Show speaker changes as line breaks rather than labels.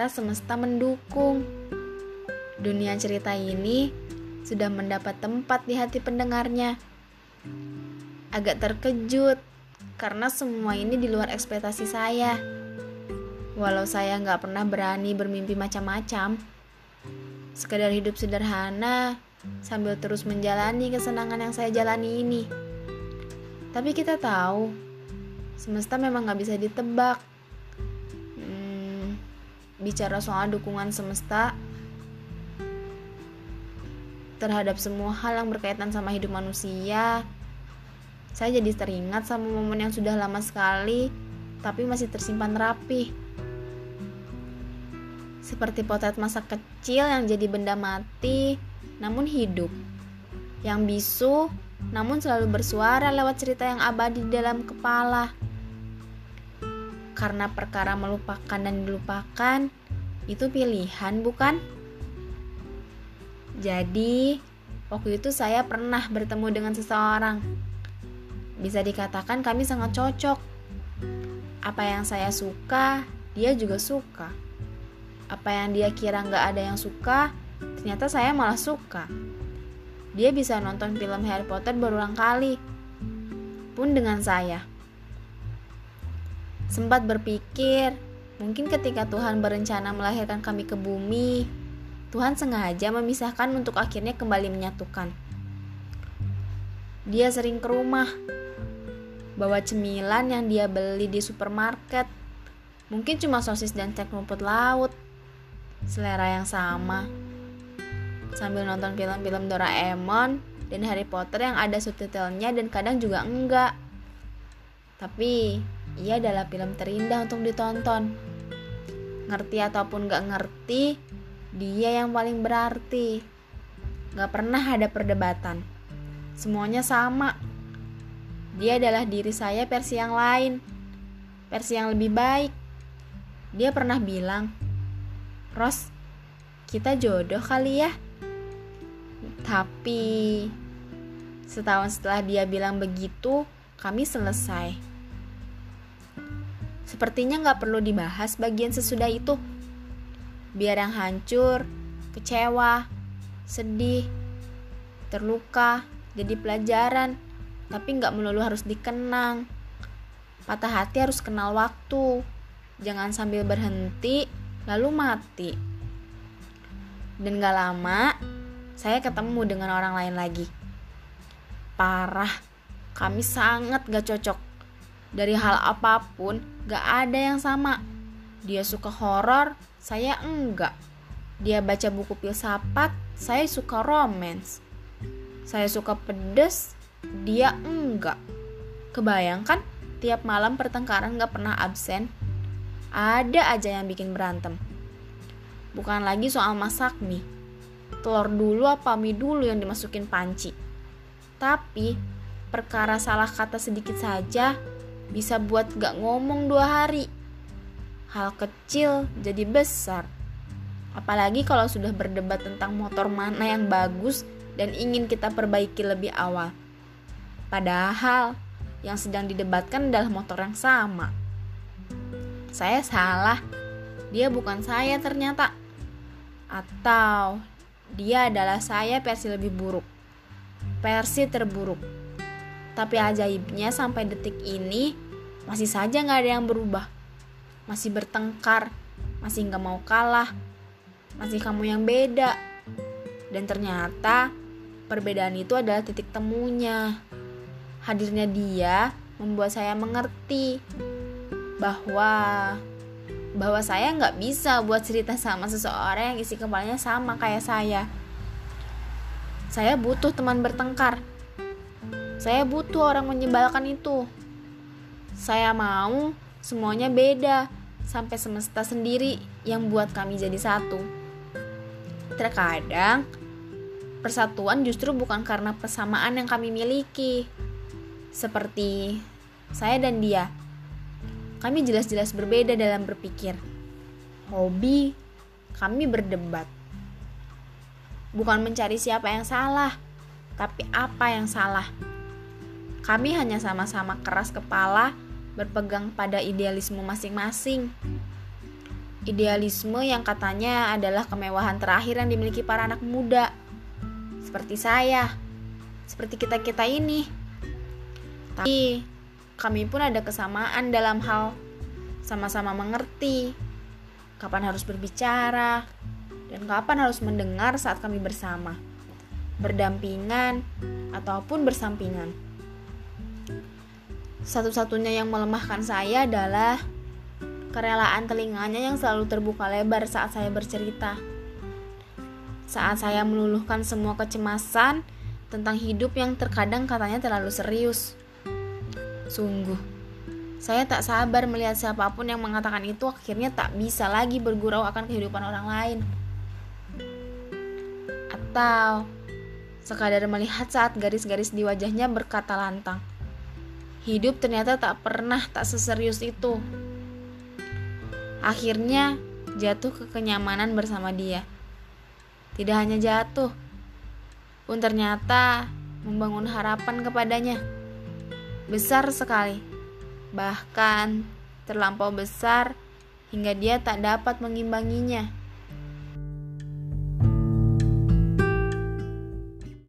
ternyata semesta mendukung. Dunia cerita ini sudah mendapat tempat di hati pendengarnya. Agak terkejut karena semua ini di luar ekspektasi saya. Walau saya nggak pernah berani bermimpi macam-macam, sekedar hidup sederhana sambil terus menjalani kesenangan yang saya jalani ini. Tapi kita tahu, semesta memang nggak bisa ditebak. Bicara soal dukungan semesta terhadap semua hal yang berkaitan sama hidup manusia, saya jadi teringat sama momen yang sudah lama sekali, tapi masih tersimpan rapi. Seperti potret masa kecil yang jadi benda mati, namun hidup. Yang bisu, namun selalu bersuara lewat cerita yang abadi di dalam kepala. Karena perkara melupakan dan dilupakan, itu pilihan bukan? Jadi, waktu itu saya pernah bertemu dengan seseorang. Bisa dikatakan kami sangat cocok. Apa yang saya suka, dia juga suka. Apa yang dia kira nggak ada yang suka, ternyata saya malah suka. Dia bisa nonton film Harry Potter berulang kali, pun dengan saya. Sempat berpikir, mungkin ketika Tuhan berencana melahirkan kami ke bumi, Tuhan sengaja memisahkan untuk akhirnya kembali menyatukan. Dia sering ke rumah, bawa cemilan yang dia beli di supermarket. Mungkin cuma sosis dan cek rumput laut. Selera yang sama. Sambil nonton film-film Doraemon dan Harry Potter yang ada subtitlenya dan kadang juga enggak. Tapi, ia adalah film terindah untuk ditonton. Ngerti ataupun gak ngerti, dia yang paling berarti. Gak pernah ada perdebatan. Semuanya sama. Dia adalah diri saya versi yang lain. Versi yang lebih baik. Dia pernah bilang, Ros, kita jodoh kali ya. Tapi setahun setelah dia bilang begitu, kami selesai. Sepertinya nggak perlu dibahas bagian sesudah itu biar yang hancur, kecewa, sedih, terluka, jadi pelajaran, tapi nggak melulu harus dikenang. Patah hati harus kenal waktu, jangan sambil berhenti lalu mati. Dan gak lama, saya ketemu dengan orang lain lagi. Parah, kami sangat gak cocok. Dari hal apa pun, gak ada yang sama. Dia suka horor, saya enggak. Dia baca buku filsafat, saya suka romance. Saya suka pedes, dia enggak. Kebayangkan tiap malam pertengkaran gak pernah absen. Ada aja yang bikin berantem. Bukan lagi soal masak mie. Telur dulu apa mie dulu yang dimasukin panci. Tapi perkara salah kata sedikit saja bisa buat gak ngomong dua hari hal kecil jadi besar. Apalagi kalau sudah berdebat tentang motor mana yang bagus dan ingin kita perbaiki lebih awal. Padahal yang sedang didebatkan adalah motor yang sama. Saya salah, dia bukan saya ternyata. Atau dia adalah saya versi lebih buruk. Versi terburuk. Tapi ajaibnya sampai detik ini masih saja nggak ada yang berubah masih bertengkar, masih nggak mau kalah, masih kamu yang beda. Dan ternyata perbedaan itu adalah titik temunya. Hadirnya dia membuat saya mengerti bahwa bahwa saya nggak bisa buat cerita sama seseorang yang isi kepalanya sama kayak saya. Saya butuh teman bertengkar. Saya butuh orang menyebalkan itu. Saya mau semuanya beda sampai semesta sendiri yang buat kami jadi satu. Terkadang, persatuan justru bukan karena persamaan yang kami miliki. Seperti saya dan dia. Kami jelas-jelas berbeda dalam berpikir. Hobi, kami berdebat. Bukan mencari siapa yang salah, tapi apa yang salah. Kami hanya sama-sama keras kepala berpegang pada idealisme masing-masing. Idealisme yang katanya adalah kemewahan terakhir yang dimiliki para anak muda. Seperti saya, seperti kita-kita ini. Tapi kami pun ada kesamaan dalam hal sama-sama mengerti kapan harus berbicara dan kapan harus mendengar saat kami bersama, berdampingan ataupun bersampingan. Satu-satunya yang melemahkan saya adalah kerelaan telinganya yang selalu terbuka lebar saat saya bercerita. Saat saya meluluhkan semua kecemasan tentang hidup yang terkadang katanya terlalu serius. Sungguh, saya tak sabar melihat siapa pun yang mengatakan itu akhirnya tak bisa lagi bergurau akan kehidupan orang lain. Atau sekadar melihat saat garis-garis di wajahnya berkata lantang. Hidup ternyata tak pernah tak seserius itu. Akhirnya jatuh ke kenyamanan bersama dia. Tidak hanya jatuh, pun ternyata membangun harapan kepadanya. Besar sekali, bahkan terlampau besar hingga dia tak dapat mengimbanginya.